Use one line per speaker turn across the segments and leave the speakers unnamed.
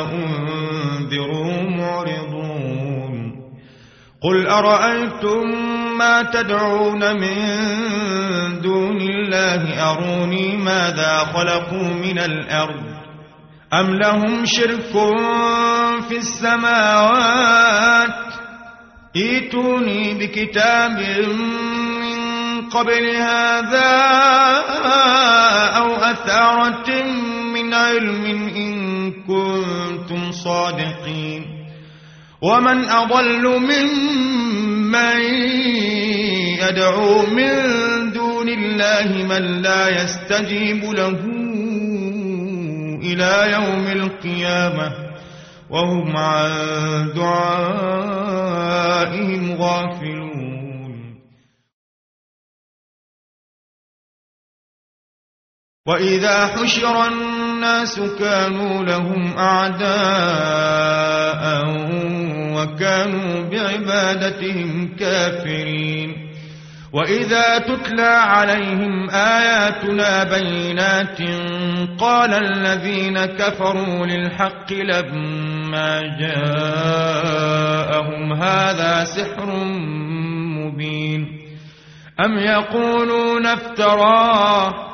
أنذروا معرضون قل أرأيتم ما تدعون من دون الله أروني ماذا خلقوا من الأرض أم لهم شرك في السماوات ائتوني بكتاب من قبل هذا أو أثارة عِلْمٍ إِن كُنتُمْ صَادِقِينَ وَمَنْ أَضَلُّ مِمَّن يَدْعُو مِن دُونِ اللَّهِ مَن لَّا يَسْتَجِيبُ لَهُ إِلَى يَوْمِ الْقِيَامَةِ وَهُمْ عَن دُعَائِهِمْ غَافِلُونَ وإذا حشر الناس كانوا لهم أعداء وكانوا بعبادتهم كافرين وإذا تتلى عليهم آياتنا بينات قال الذين كفروا للحق لما جاءهم هذا سحر مبين أم يقولون افتراه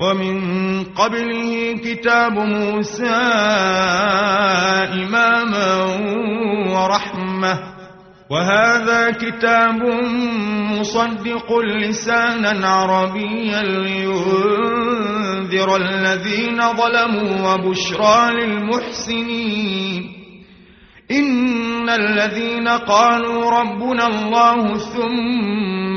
ومن قبله كتاب موسى إماما ورحمة وهذا كتاب مصدق لسانا عربيا لينذر الذين ظلموا وبشرى للمحسنين إن الذين قالوا ربنا الله ثم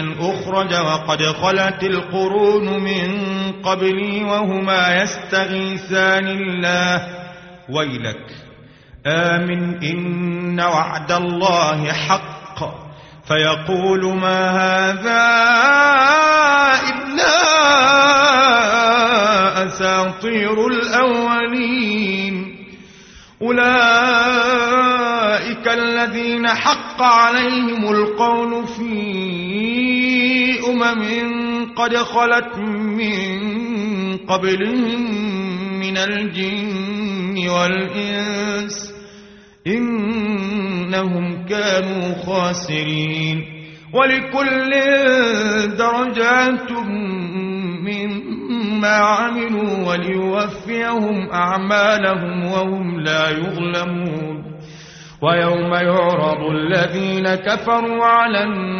أن أخرج وقد خلت القرون من قبلي وهما يستغيثان الله ويلك آمن إن وعد الله حق فيقول ما هذا إلا أساطير الأولين أولئك الذين حق عليهم القول في قد خلت من قبلهم من الجن والإنس إنهم كانوا خاسرين ولكل درجات مما عملوا وليوفيهم أعمالهم وهم لا يظلمون ويوم يعرض الذين كفروا على النار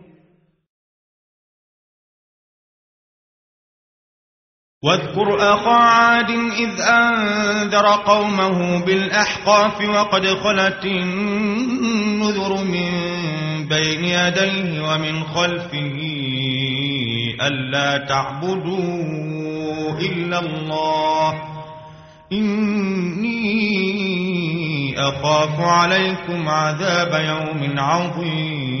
واذكر أخا عاد إذ أنذر قومه بالأحقاف وقد خلت النذر من بين يديه ومن خلفه ألا تعبدوا إلا الله إني أخاف عليكم عذاب يوم عظيم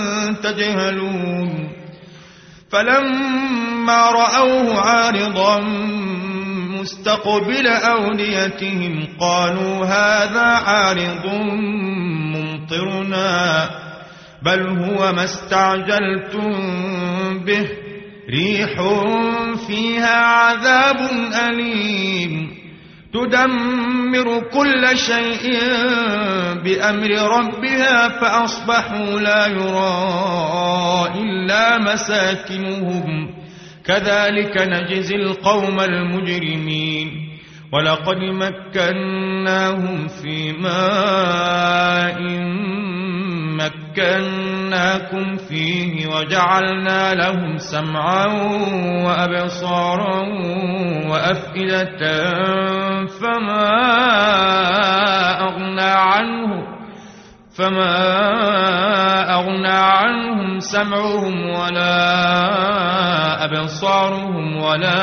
تجهلون فلما رأوه عارضا مستقبل أوليتهم قالوا هذا عارض ممطرنا بل هو ما استعجلتم به ريح فيها عذاب أليم تدمر كل شيء بأمر ربها فأصبحوا لا يرى إلا مساكنهم كذلك نجزي القوم المجرمين ولقد مكناهم في ماء مكناكم فيه وجعلنا لهم سمعا وأبصارا وأفئدة فما أغنى عنه فما أغنى عنهم سمعهم ولا أبصارهم ولا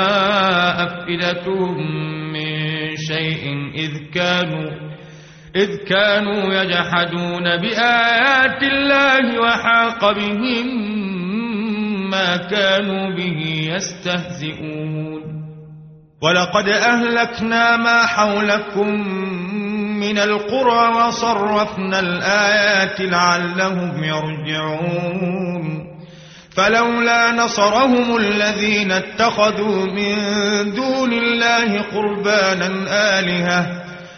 أفئدتهم من شيء إذ كانوا إذ كانوا يجحدون بآيات الله وحاق بهم ما كانوا به يستهزئون ولقد أهلكنا ما حولكم من القرى وصرفنا الآيات لعلهم يرجعون فلولا نصرهم الذين اتخذوا من دون الله قربانا آلهةً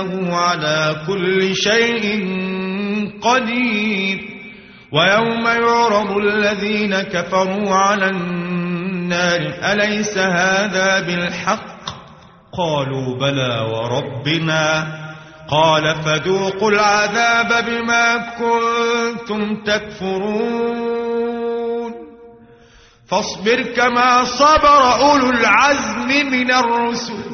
إنه على كل شيء قدير ويوم يعرض الذين كفروا على النار أليس هذا بالحق قالوا بلى وربنا قال فذوقوا العذاب بما كنتم تكفرون فاصبر كما صبر أولو العزم من الرسل